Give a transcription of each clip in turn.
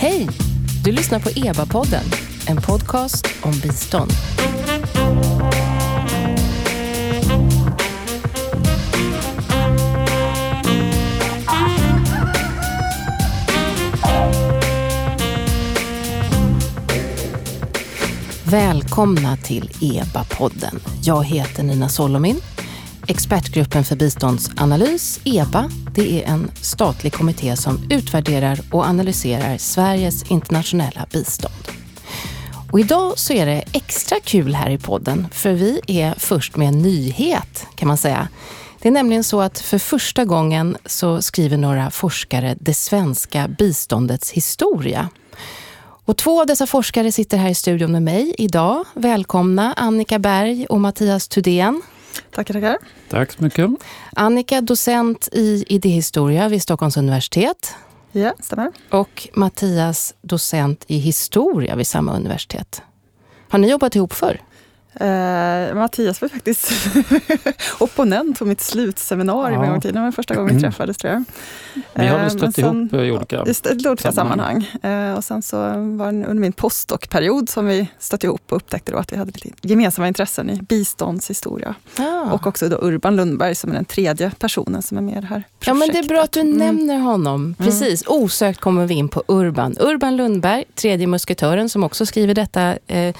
Hej! Du lyssnar på EBA-podden, en podcast om bistånd. Välkomna till EBA-podden. Jag heter Nina Solomin. Expertgruppen för biståndsanalys, EBA, det är en statlig kommitté som utvärderar och analyserar Sveriges internationella bistånd. Och idag så är det extra kul här i podden, för vi är först med en nyhet kan man säga. Det är nämligen så att för första gången så skriver några forskare det svenska biståndets historia. Och två av dessa forskare sitter här i studion med mig idag. Välkomna Annika Berg och Mattias Thudén. Tackar, tackar. Tack så mycket. Annika, docent i idéhistoria vid Stockholms universitet. Ja, stämmer. Och Mattias, docent i historia vid samma universitet. Har ni jobbat ihop förr? Eh, Mattias var faktiskt opponent på mitt slutseminarium ja. en gång i tiden. Det var första gången vi mm. träffades tror jag. Vi har väl eh, stött ihop i olika I olika sammanhang. sammanhang. Eh, och sen så var det under min postdoc-period som vi stötte ihop och upptäckte då att vi hade lite gemensamma intressen i biståndshistoria. Ah. Och också då Urban Lundberg som är den tredje personen som är med i det här projektet. Ja, men det är bra att du mm. nämner honom. Mm. Precis, mm. osökt kommer vi in på Urban. Urban Lundberg, tredje musketören som också skriver detta eh,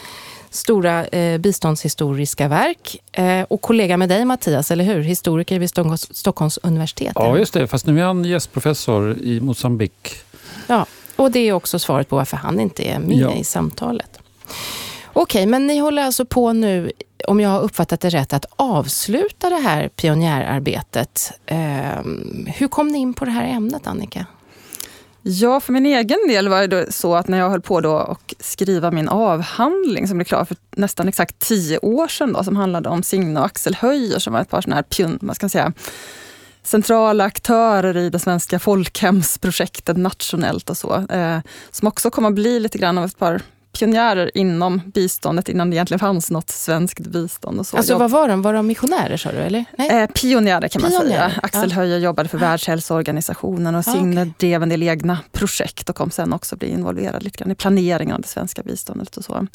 stora eh, biståndshistoriska verk. Eh, och kollega med dig Mattias, eller hur? Historiker vid Stockholms, Stockholms universitet. Ja, just det. Fast nu är han gästprofessor i Mosambik. Ja, och det är också svaret på varför han inte är med ja. i samtalet. Okej, men ni håller alltså på nu, om jag har uppfattat det rätt, att avsluta det här pionjärarbetet. Eh, hur kom ni in på det här ämnet, Annika? Ja, för min egen del var det så att när jag höll på då att skriva min avhandling som blev klar för nästan exakt tio år sedan då, som handlade om Signe och Axel Höjer som var ett par sådana här pjun, vad ska man säga, centrala aktörer i det svenska folkhemsprojektet nationellt och så. Eh, som också kom att bli lite grann av ett par pionjärer inom biståndet innan det egentligen fanns något svenskt bistånd. Och så. Alltså vad var de? Var de missionärer sa du? Eller? Nej? Eh, pionjärer kan pionjärer. man säga. Axel ja. Höjer jobbade för Världshälsoorganisationen och Signe okay. drev en del egna projekt och kom sen också bli involverad lite grann i planeringen av det svenska biståndet och så.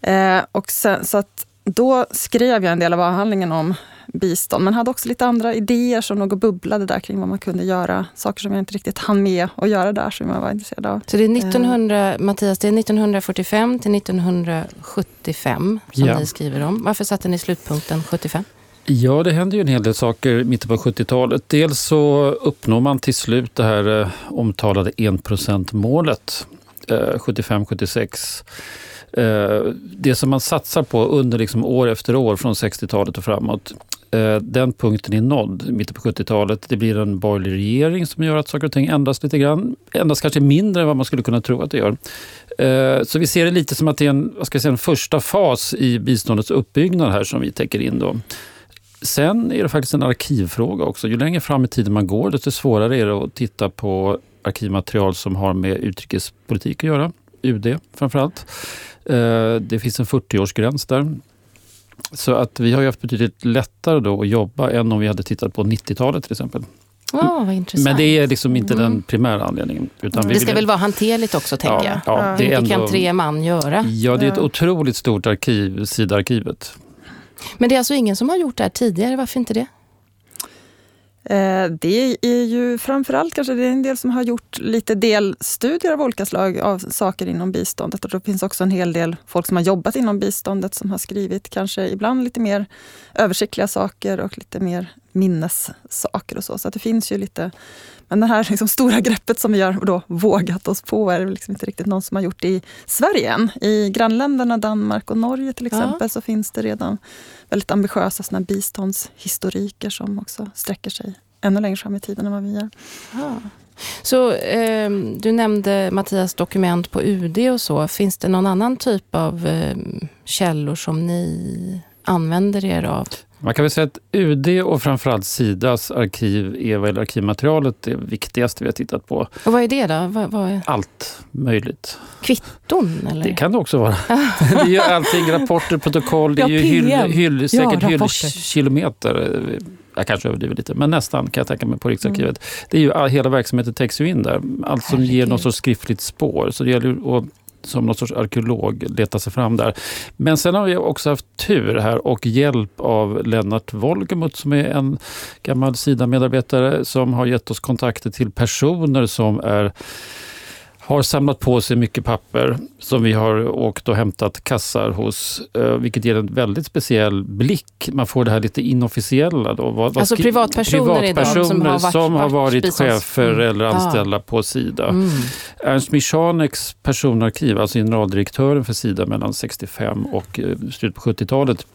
Eh, och sen, så att då skrev jag en del av avhandlingen om bistånd, men hade också lite andra idéer som och bubblade där kring vad man kunde göra. Saker som jag inte riktigt hann med att göra där, som jag var intresserad av. Så det är 1900, eh. Mattias, det är 1945 till 1975 som ja. ni skriver om. Varför satte ni slutpunkten 75? Ja, det hände ju en hel del saker i mitten på 70-talet. Dels så uppnår man till slut det här eh, omtalade enprocentmålet eh, 75-76 Eh, Eh, det som man satsar på under liksom år efter år från 60-talet och framåt, eh, den punkten är nådd i mitten på 70-talet. Det blir en borgerlig regering som gör att saker och ting ändras lite grann. Ändras kanske mindre än vad man skulle kunna tro att det gör. Eh, så vi ser det lite som att det är en, vad ska jag säga, en första fas i biståndets uppbyggnad här som vi täcker in. Då. Sen är det faktiskt en arkivfråga också. Ju längre fram i tiden man går, desto svårare är det att titta på arkivmaterial som har med utrikespolitik att göra. UD framförallt. Eh, det finns en 40-årsgräns där. Så att vi har ju haft betydligt lättare då att jobba än om vi hade tittat på 90-talet till exempel. Oh. Men det är liksom inte mm. den primära anledningen. Utan det ska vill... väl vara hanterligt också, tänker ja, jag. Ja, det Hur ändå... kan tre man göra? Ja, det är ett otroligt stort arkiv, SIDA-arkivet. Men det är alltså ingen som har gjort det här tidigare, varför inte det? Eh, det är ju framförallt kanske det är en del som har gjort lite delstudier av olika slag av saker inom biståndet. Och det finns också en hel del folk som har jobbat inom biståndet som har skrivit kanske ibland lite mer översiktliga saker och lite mer minnessaker och så. Så det finns ju lite men det här liksom stora greppet som vi har då vågat oss på är det liksom inte riktigt någon som har gjort i Sverige än. I grannländerna Danmark och Norge till exempel ja. så finns det redan väldigt ambitiösa såna biståndshistoriker som också sträcker sig ännu längre fram i tiden än vad vi gör. Ja. Så eh, du nämnde Mattias dokument på UD och så. Finns det någon annan typ av eh, källor som ni använder er av? Man kan väl säga att UD och framförallt Sidas arkiv är väl arkivmaterialet det viktigaste vi har tittat på. Och vad är det då? Vad, vad är... Allt möjligt. Kvitton? Eller? Det kan det också vara. det är allting, rapporter, protokoll, det är ju hyll, hyll, säkert ja, hyllkilometer. jag kanske överdriver lite, men nästan kan jag tänka mig på Riksarkivet. Mm. Det är ju, hela verksamheten täcks ju in där. Allt som Herregud. ger något sorts skriftligt spår. Så det gäller att som någon sorts arkeolog leta sig fram där. Men sen har vi också haft tur här och hjälp av Lennart Wolgemut som är en gammal Sida-medarbetare som har gett oss kontakter till personer som är har samlat på sig mycket papper som vi har åkt och hämtat kassar hos, eh, vilket ger en väldigt speciell blick. Man får det här lite inofficiella. Då. Vad, alltså privatpersoner, privatpersoner som har varit, som har varit chefer mm. eller anställda ah. på Sida. Mm. Ernst Michaneks personarkiv, alltså generaldirektören för Sida mellan 65 och eh, slutet på 70-talet,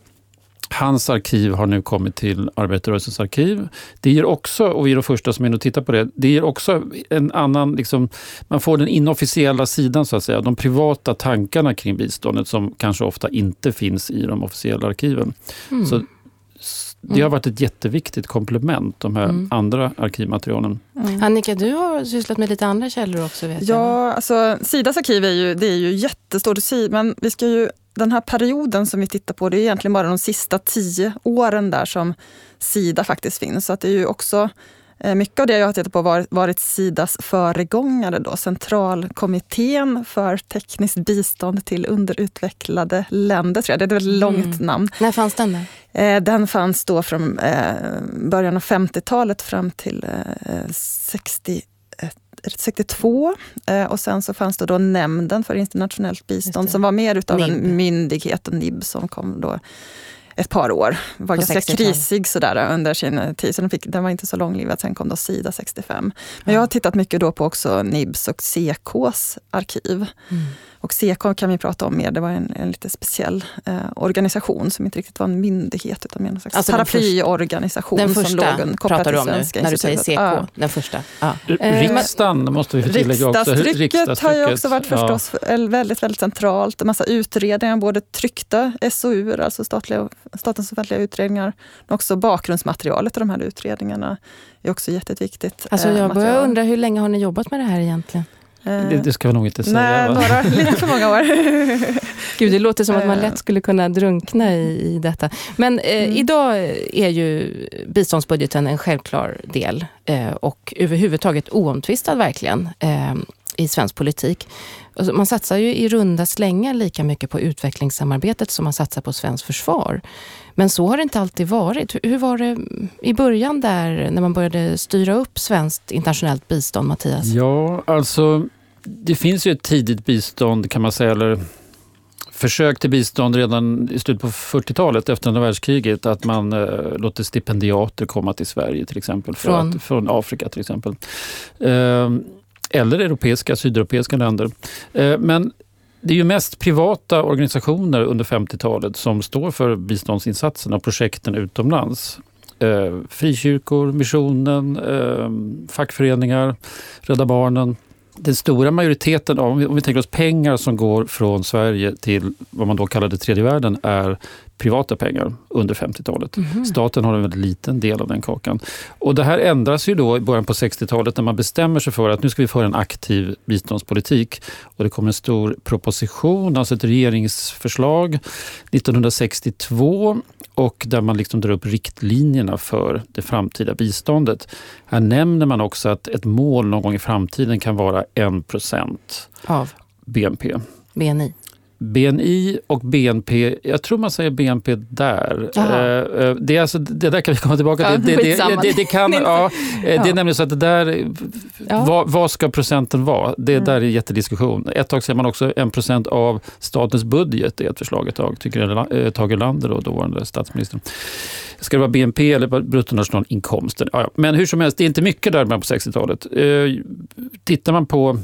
Hans arkiv har nu kommit till Arbetarrörelsens arkiv. Det ger också, och vi är de första som är och tittar på det, det ger också en annan, liksom, man får den inofficiella sidan så att säga, de privata tankarna kring biståndet som kanske ofta inte finns i de officiella arkiven. Mm. Så det har varit ett jätteviktigt komplement, de här mm. andra arkivmaterialen. Mm. Annika, du har sysslat med lite andra källor också. Vet ja, jag. alltså Sidas arkiv är ju, det är ju jättestort, men vi ska ju den här perioden som vi tittar på, det är egentligen bara de sista tio åren där som Sida faktiskt finns. Så att det är ju också eh, mycket av det jag har tittat på har varit Sidas föregångare, då, Centralkommittén för tekniskt bistånd till underutvecklade länder. Tror jag. Det är ett väldigt mm. långt namn. När fanns den? Där? Eh, den fanns då från eh, början av 50-talet fram till 60 62 eh, och sen så fanns det då Nämnden för internationellt bistånd som var mer utav NIB. en myndighet, NIB, som kom då ett par år. Var ganska krisig sådär under sin tid, så den, fick, den var inte så långlivad. Sen kom då Sida 65. Men ja. jag har tittat mycket då på också NIBs och CKs arkiv. Mm. Och CK kan vi prata om mer, det var en, en lite speciell eh, organisation som inte riktigt var en myndighet utan mer en slags alltså paraplyorganisation. Den första, den första pratar du om nu, när du säger CK? Ja. Den första. Ja. Riksdagen måste vi tillägga också. Riksdagstrycket har ju också varit förstås ja. väldigt, väldigt centralt. En massa utredningar, både tryckta SOU, alltså statliga, statens offentliga utredningar, men också bakgrundsmaterialet till de här utredningarna är också jätteviktigt. Alltså jag eh, börjar undra, hur länge har ni jobbat med det här egentligen? Det, det, ska vi nog inte säga. Nej, några, lite för många år. Gud, det låter som att man lätt skulle kunna drunkna i, i detta. Men eh, mm. idag är ju biståndsbudgeten en självklar del eh, och överhuvudtaget oomtvistad verkligen eh, i svensk politik. Alltså, man satsar ju i runda slängar lika mycket på utvecklingssamarbetet som man satsar på svenskt försvar. Men så har det inte alltid varit. Hur var det i början där när man började styra upp svenskt internationellt bistånd, Mattias? Ja, alltså det finns ju ett tidigt bistånd kan man säga, eller försök till bistånd redan i slutet på 40-talet efter andra världskriget. Att man eh, låter stipendiater komma till Sverige till exempel. Från, att, från Afrika till exempel. Eh, eller europeiska, sydeuropeiska länder. Eh, men det är ju mest privata organisationer under 50-talet som står för biståndsinsatserna och projekten utomlands. Eh, frikyrkor, missionen, eh, fackföreningar, Rädda Barnen. Den stora majoriteten av, om vi tänker oss pengar som går från Sverige till vad man då kallade tredje världen, är privata pengar under 50-talet. Mm. Staten har en väldigt liten del av den kakan. Och Det här ändras ju då i början på 60-talet när man bestämmer sig för att nu ska vi föra en aktiv biståndspolitik. Och Det kommer en stor proposition, alltså ett regeringsförslag 1962 och där man liksom drar upp riktlinjerna för det framtida biståndet. Här nämner man också att ett mål någon gång i framtiden kan vara 1 procent av BNP. BNI. BNI och BNP, jag tror man säger BNP där. Uh, uh, det, är alltså, det där kan vi komma tillbaka till. Ja, det, det, det, det, kan, ja, ja. det är nämligen så att det där, ja. vad, vad, ska procenten vara? Det mm. där är en jättediskussion. Ett tag säger man också 1 procent av statens budget, är ett förslag ett tag, tycker eh, Tage Erlander, då, dåvarande statsministern. Ska det vara BNP eller bruttonationalinkomsten? Ja, men hur som helst, det är inte mycket där på 60-talet. Tittar man på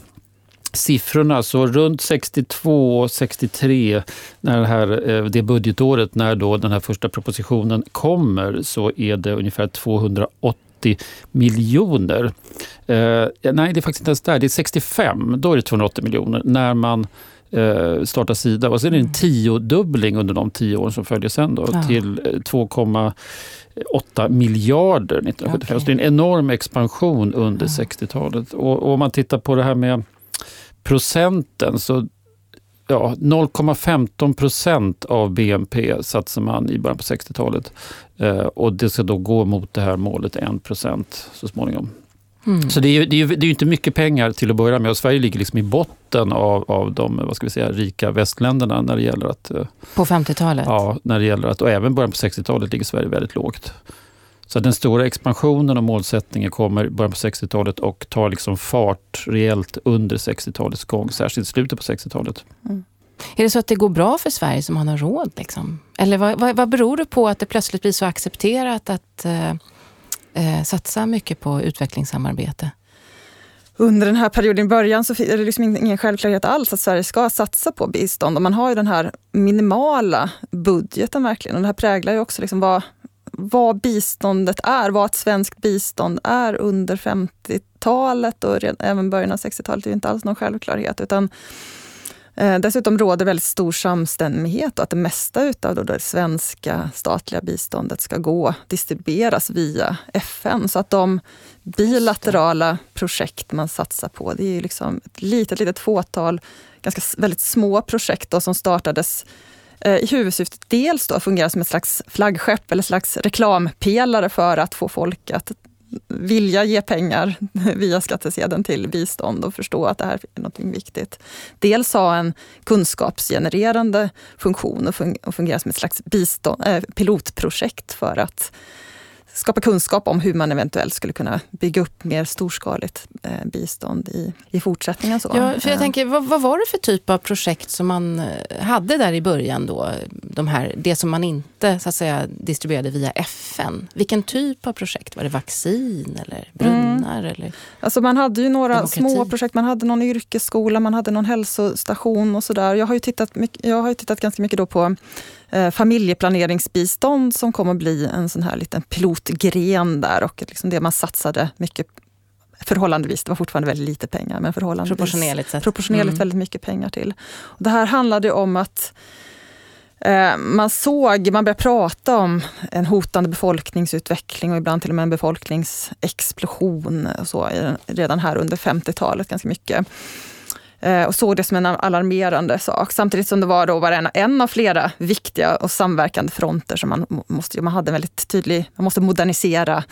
siffrorna, så runt 62, 63, när det, här, eh, det budgetåret när då den här första propositionen kommer, så är det ungefär 280 miljoner. Eh, nej, det är faktiskt inte ens där. Det är 65, då är det 280 miljoner när man eh, startar Sida. Och sen är det en mm. tiodubbling under de tio år som följer sen då, ja. till 2,8 eh, miljarder 1975. Okay. Så det är en enorm expansion under ja. 60-talet. Och, och om man tittar på det här med procenten så ja, 0,15 procent av BNP satsar man i början på 60-talet. Eh, och det ska då gå mot det här målet 1 procent så småningom. Mm. Så det är, det, är, det är inte mycket pengar till att börja med och Sverige ligger liksom i botten av, av de vad ska vi säga, rika västländerna när det gäller att... Eh, på 50-talet? Ja, när det gäller att, och även början på 60-talet ligger Sverige väldigt lågt. Så den stora expansionen och målsättningen kommer i början på 60-talet och tar liksom fart rejält under 60-talets gång, särskilt slutet på 60-talet. Mm. Är det så att det går bra för Sverige som har råd? Liksom? Eller vad, vad, vad beror det på att det plötsligt blir så accepterat att eh, eh, satsa mycket på utvecklingssamarbete? Under den här perioden i början så är det liksom ingen självklarhet alls att Sverige ska satsa på bistånd. Och man har ju den här minimala budgeten verkligen. Och det här präglar ju också liksom vad, vad biståndet är, vad ett svenskt bistånd är under 50-talet och även början av 60-talet. Är inte alls någon självklarhet. utan Eh, dessutom råder väldigt stor samstämmighet och att det mesta av det svenska statliga biståndet ska gå, distribueras via FN. Så att de bilaterala projekt man satsar på, det är liksom ett litet, litet fåtal ganska väldigt små projekt då, som startades Eh, i huvudsyftet dels då fungera som ett slags flaggskepp eller slags reklampelare för att få folk att vilja ge pengar via skattsedeln till bistånd och förstå att det här är något viktigt. Dels ha en kunskapsgenererande funktion och fungera som ett slags bistånd, eh, pilotprojekt för att skapa kunskap om hur man eventuellt skulle kunna bygga upp mer storskaligt eh, bistånd i, i fortsättningen. Så. Ja, för jag eh. tänker, vad, vad, var det för typ av projekt som man eh, hade där i början? Då? De här, det som man inte så att säga, distribuerade via FN. Vilken typ av projekt? Var det vaccin eller brunnar? Mm. Eller alltså man hade ju några demokrati. små projekt. Man hade någon yrkesskola, man hade någon hälsostation och sådär. Jag har ju tittat, jag har tittat ganska mycket då på eh, familjeplaneringsbistånd som kommer bli en sån här liten pilotgren där och liksom det man satsade mycket förhållandevis, det var fortfarande väldigt lite pengar, men förhållandevis proportionerligt, sett. proportionerligt mm. väldigt mycket pengar till. Och det här handlade om att Eh, man såg, man började prata om en hotande befolkningsutveckling och ibland till och med en befolkningsexplosion och så, redan här under 50-talet ganska mycket. Eh, och såg det som en alarmerande sak. Samtidigt som det var då bara en, en av flera viktiga och samverkande fronter som man måste, man hade väldigt tydlig, man måste modernisera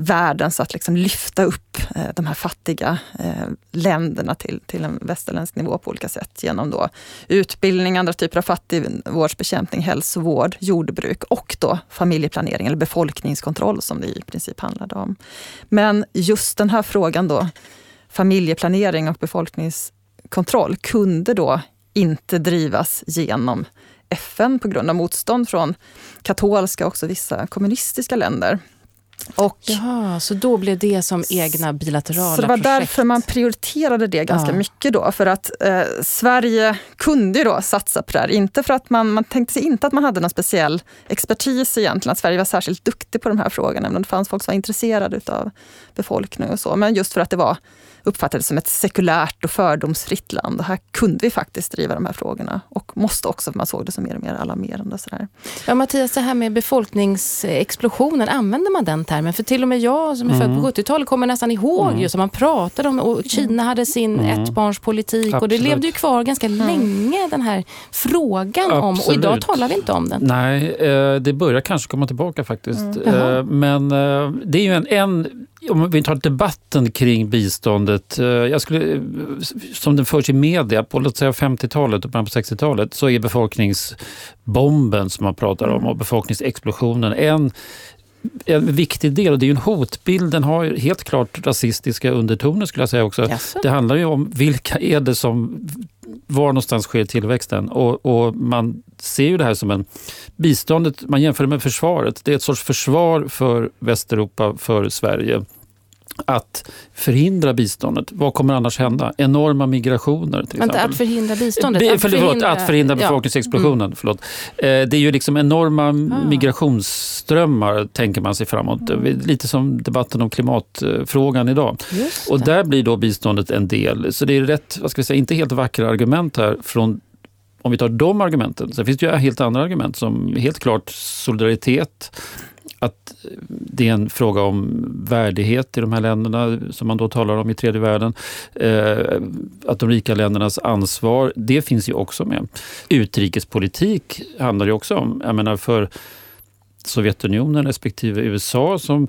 världen så att liksom lyfta upp eh, de här fattiga eh, länderna till, till en västerländsk nivå på olika sätt genom då utbildning, andra typer av fattigvårdsbekämpning, hälsovård, jordbruk och då familjeplanering eller befolkningskontroll som det i princip handlade om. Men just den här frågan då, familjeplanering och befolkningskontroll, kunde då inte drivas genom FN på grund av motstånd från katolska och också vissa kommunistiska länder. Och, Jaha, så då blev det som egna bilaterala Så det var projekt. därför man prioriterade det ganska ja. mycket då. För att eh, Sverige kunde då satsa på det här. Inte för att man, man tänkte sig inte att man hade någon speciell expertis egentligen, att Sverige var särskilt duktig på de här frågorna. Men det fanns folk som var intresserade av befolkningen och så. Men just för att det var uppfattades som ett sekulärt och fördomsfritt land. Och här kunde vi faktiskt driva de här frågorna och måste också, för man såg det som mer och mer alarmerande. Sådär. Ja, Mattias, det här med befolkningsexplosionen, använder man den termen? För till och med jag som är mm. född på 70-talet kommer nästan ihåg mm. just att man pratade om och Kina hade sin mm. ettbarnspolitik Absolut. och det levde ju kvar ganska mm. länge den här frågan Absolut. om och idag talar vi inte om den. Nej, eh, det börjar kanske komma tillbaka faktiskt. Mm. Men eh, det är ju en, en om vi tar debatten kring biståndet, eh, jag skulle, som den förs i media på låt säga 50-talet och början på 60-talet, så är befolkningsbomben som man pratar om och befolkningsexplosionen en en viktig del. Och det är ju en hotbild. Den har helt klart rasistiska undertoner skulle jag säga också. Yes. Det handlar ju om vilka är det som... Var någonstans sker tillväxten? Och, och, man ser ju det här som en... Biståndet, man jämför det med försvaret. Det är ett sorts försvar för Västeuropa, för Sverige att förhindra biståndet. Vad kommer annars hända? Enorma migrationer till exempel. Att förhindra biståndet? Be, att, förhindra, att förhindra befolkningsexplosionen. Ja. Mm. Förlåt. Eh, det är ju liksom enorma ah. migrationsströmmar tänker man sig framåt. Mm. Lite som debatten om klimatfrågan idag. Och där blir då biståndet en del. Så det är rätt, vad ska vi säga, inte helt vackra argument här från om vi tar de argumenten. Sen finns det ju helt andra argument som helt klart solidaritet, att det är en fråga om värdighet i de här länderna som man då talar om i tredje världen. Eh, att de rika ländernas ansvar, det finns ju också med. Utrikespolitik handlar ju också om, jag menar för Sovjetunionen respektive USA som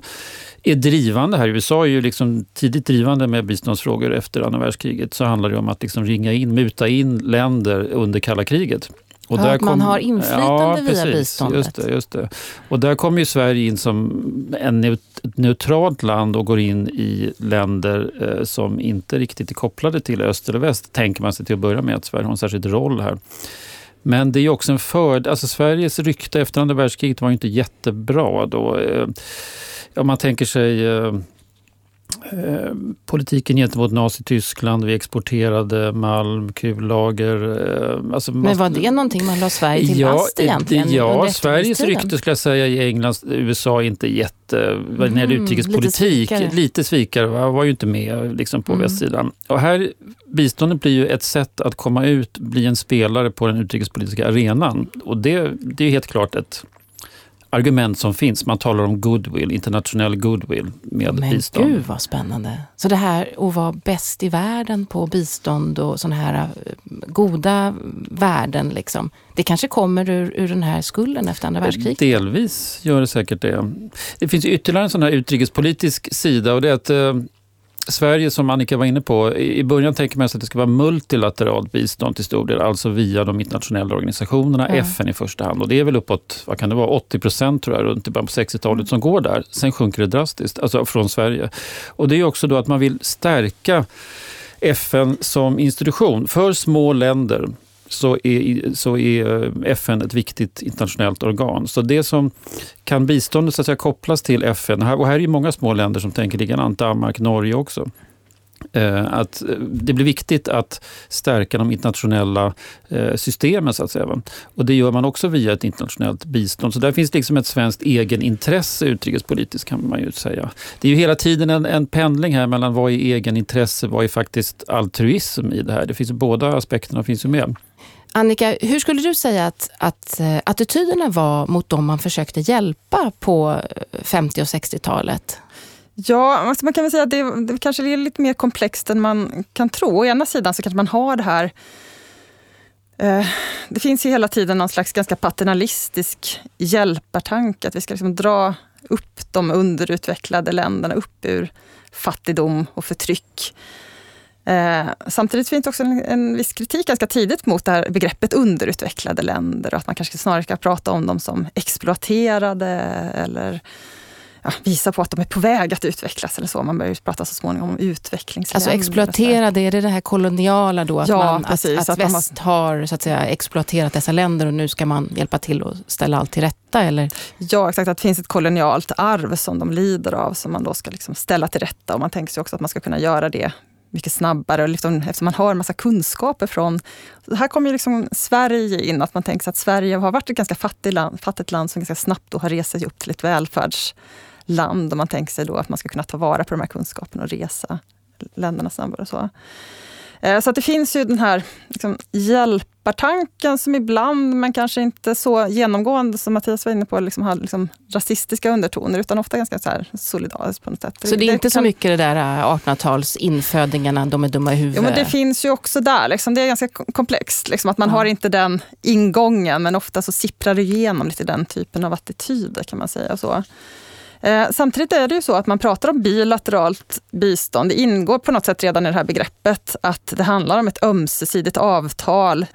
är drivande här. USA är ju liksom tidigt drivande med biståndsfrågor efter andra världskriget. Så handlar det om att liksom ringa in, muta in länder under kalla kriget. Och där kom, man har inflytande ja, via precis, biståndet. Just det, just det. Och där kommer ju Sverige in som en neutralt land och går in i länder eh, som inte riktigt är kopplade till öst eller väst, tänker man sig till att börja med att Sverige har en särskild roll här. Men det är också en fördel, alltså Sveriges rykte efter andra världskriget var ju inte jättebra då. Eh, om man tänker sig eh, eh, politiken gentemot Nazityskland. Vi exporterade malm, kullager. Eh, alltså Men var det någonting man la Sverige till ja, last egentligen? Ja, Sveriges rykte skulle jag säga i England, USA inte jätte... Mm, när det gäller utrikespolitik, lite svikare, lite svikare var, var ju inte med liksom, på mm. västsidan. Och här, biståndet blir ju ett sätt att komma ut, bli en spelare på den utrikespolitiska arenan. Och det, det är helt klart ett argument som finns. Man talar om goodwill, internationell goodwill med Men bistånd. Men gud vad spännande. Så det här att vara bäst i världen på bistånd och sådana här eh, goda värden, liksom, det kanske kommer ur, ur den här skulden efter andra världskriget? Delvis gör det säkert det. Det finns ytterligare en sån här utrikespolitisk sida och det är att eh, Sverige, som Annika var inne på, i början tänker man sig att det ska vara multilateralt bistånd till stor del, alltså via de internationella organisationerna, ja. FN i första hand. Och det är väl uppåt, vad kan det vara, 80 procent tror jag, runt i början på 60-talet som går där. Sen sjunker det drastiskt, alltså från Sverige. Och det är också då att man vill stärka FN som institution för små länder så är, så är eh, FN ett viktigt internationellt organ. Så det som kan biståndet så att säga, kopplas till FN, och här är ju många små länder som tänker likadant, Danmark, Norge också, eh, att eh, det blir viktigt att stärka de internationella systemen. så att säga. Och Det gör man också via ett internationellt bistånd. Så där finns liksom ett svenskt egenintresse utrikespolitiskt kan man ju säga. Det är ju hela tiden en, en pendling här mellan vad är egenintresse, vad är faktiskt altruism i det här. Det finns båda aspekterna finns ju med. Annika, hur skulle du säga att, att eh, attityderna var mot dem man försökte hjälpa på eh, 50 och 60-talet? Ja, alltså man kan väl säga att det, det kanske är lite mer komplext än man kan tro. Å ena sidan så kanske man har det här eh, det finns ju hela tiden någon slags ganska paternalistisk hjälpartanke, att vi ska liksom dra upp de underutvecklade länderna upp ur fattigdom och förtryck. Eh, samtidigt finns det också en, en viss kritik ganska tidigt mot det här begreppet underutvecklade länder och att man kanske snarare ska prata om dem som exploaterade eller ja, visa på att de är på väg att utvecklas eller så. Man börjar ju prata så småningom om utvecklingsländer. Alltså exploaterade, är det det här koloniala då? Att, ja, man, precis, att, att, att väst har, har så att säga, exploaterat dessa länder och nu ska man hjälpa till att ställa allt till rätta? Eller? Ja, exakt. Att det finns ett kolonialt arv som de lider av som man då ska liksom ställa till rätta. Och man tänker sig också att man ska kunna göra det mycket snabbare, och liksom, eftersom man har massa kunskaper från... här kommer ju liksom Sverige in, att man tänker sig att Sverige har varit ett ganska fattigt land, fattigt land som ganska snabbt då har rest sig upp till ett välfärdsland. Och man tänker sig då att man ska kunna ta vara på de här kunskaperna och resa länderna snabbare. Och så. Eh, så att det finns ju den här liksom, hjälpartanken som ibland, men kanske inte så genomgående som Mattias var inne på, liksom har liksom rasistiska undertoner, utan ofta ganska så här solidariskt på något sätt. Så det är det inte kan... så mycket det där 1800-tals äh, infödingarna, de är dumma i huvudet? Jo, men det finns ju också där. Liksom, det är ganska komplext. Liksom, att man ja. har inte den ingången, men ofta så sipprar det igenom lite den typen av attityder kan man säga. Så. Eh, samtidigt är det ju så att man pratar om bilateralt bistånd. Det ingår på något sätt redan i det här begreppet att det handlar om ett ömsesidigt avtal.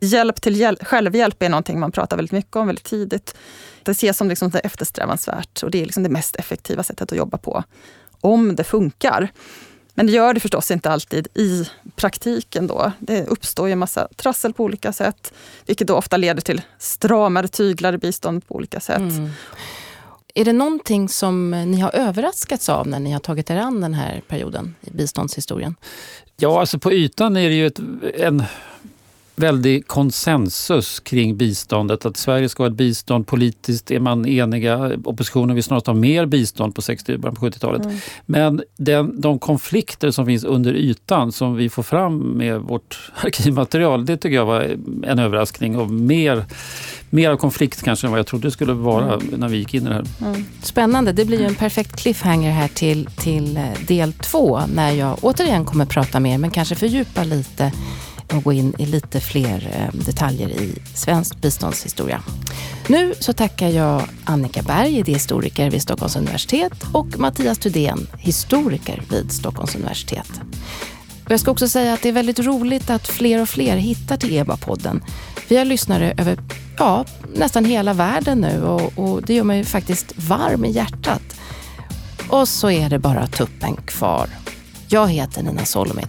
Hjälp till hjäl självhjälp är någonting man pratar väldigt mycket om väldigt tidigt. Det ses som liksom eftersträvansvärt och det är liksom det mest effektiva sättet att jobba på. Om det funkar. Men det gör det förstås inte alltid i praktiken. Då. Det uppstår ju en massa trassel på olika sätt, vilket då ofta leder till stramare tyglar i bistånd på olika sätt. Mm. Är det någonting som eh, ni har överraskats av när ni har tagit er an den här perioden i biståndshistorien? Ja, alltså på ytan är det ju ett, en väldig konsensus kring biståndet. Att Sverige ska ha ett bistånd. Politiskt är man eniga. Oppositionen vill snarast ha mer bistånd på 60 på 70-talet. Mm. Men den, de konflikter som finns under ytan som vi får fram med vårt arkivmaterial, det tycker jag var en överraskning. Och mer, mer av konflikt kanske än vad jag trodde det skulle vara mm. när vi gick in i det här. Mm. Spännande. Det blir ju en perfekt cliffhanger här till, till eh, del två när jag återigen kommer prata mer men kanske fördjupa lite och gå in i lite fler eh, detaljer i svensk biståndshistoria. Nu så tackar jag Annika Berg, idéhistoriker vid Stockholms universitet och Mattias Thudén, historiker vid Stockholms universitet. Och jag ska också säga att det är väldigt roligt att fler och fler hittar till EBA-podden. Vi har lyssnare över ja, nästan hela världen nu och, och det gör mig faktiskt varm i hjärtat. Och så är det bara tuppen kvar. Jag heter Nina Solomin.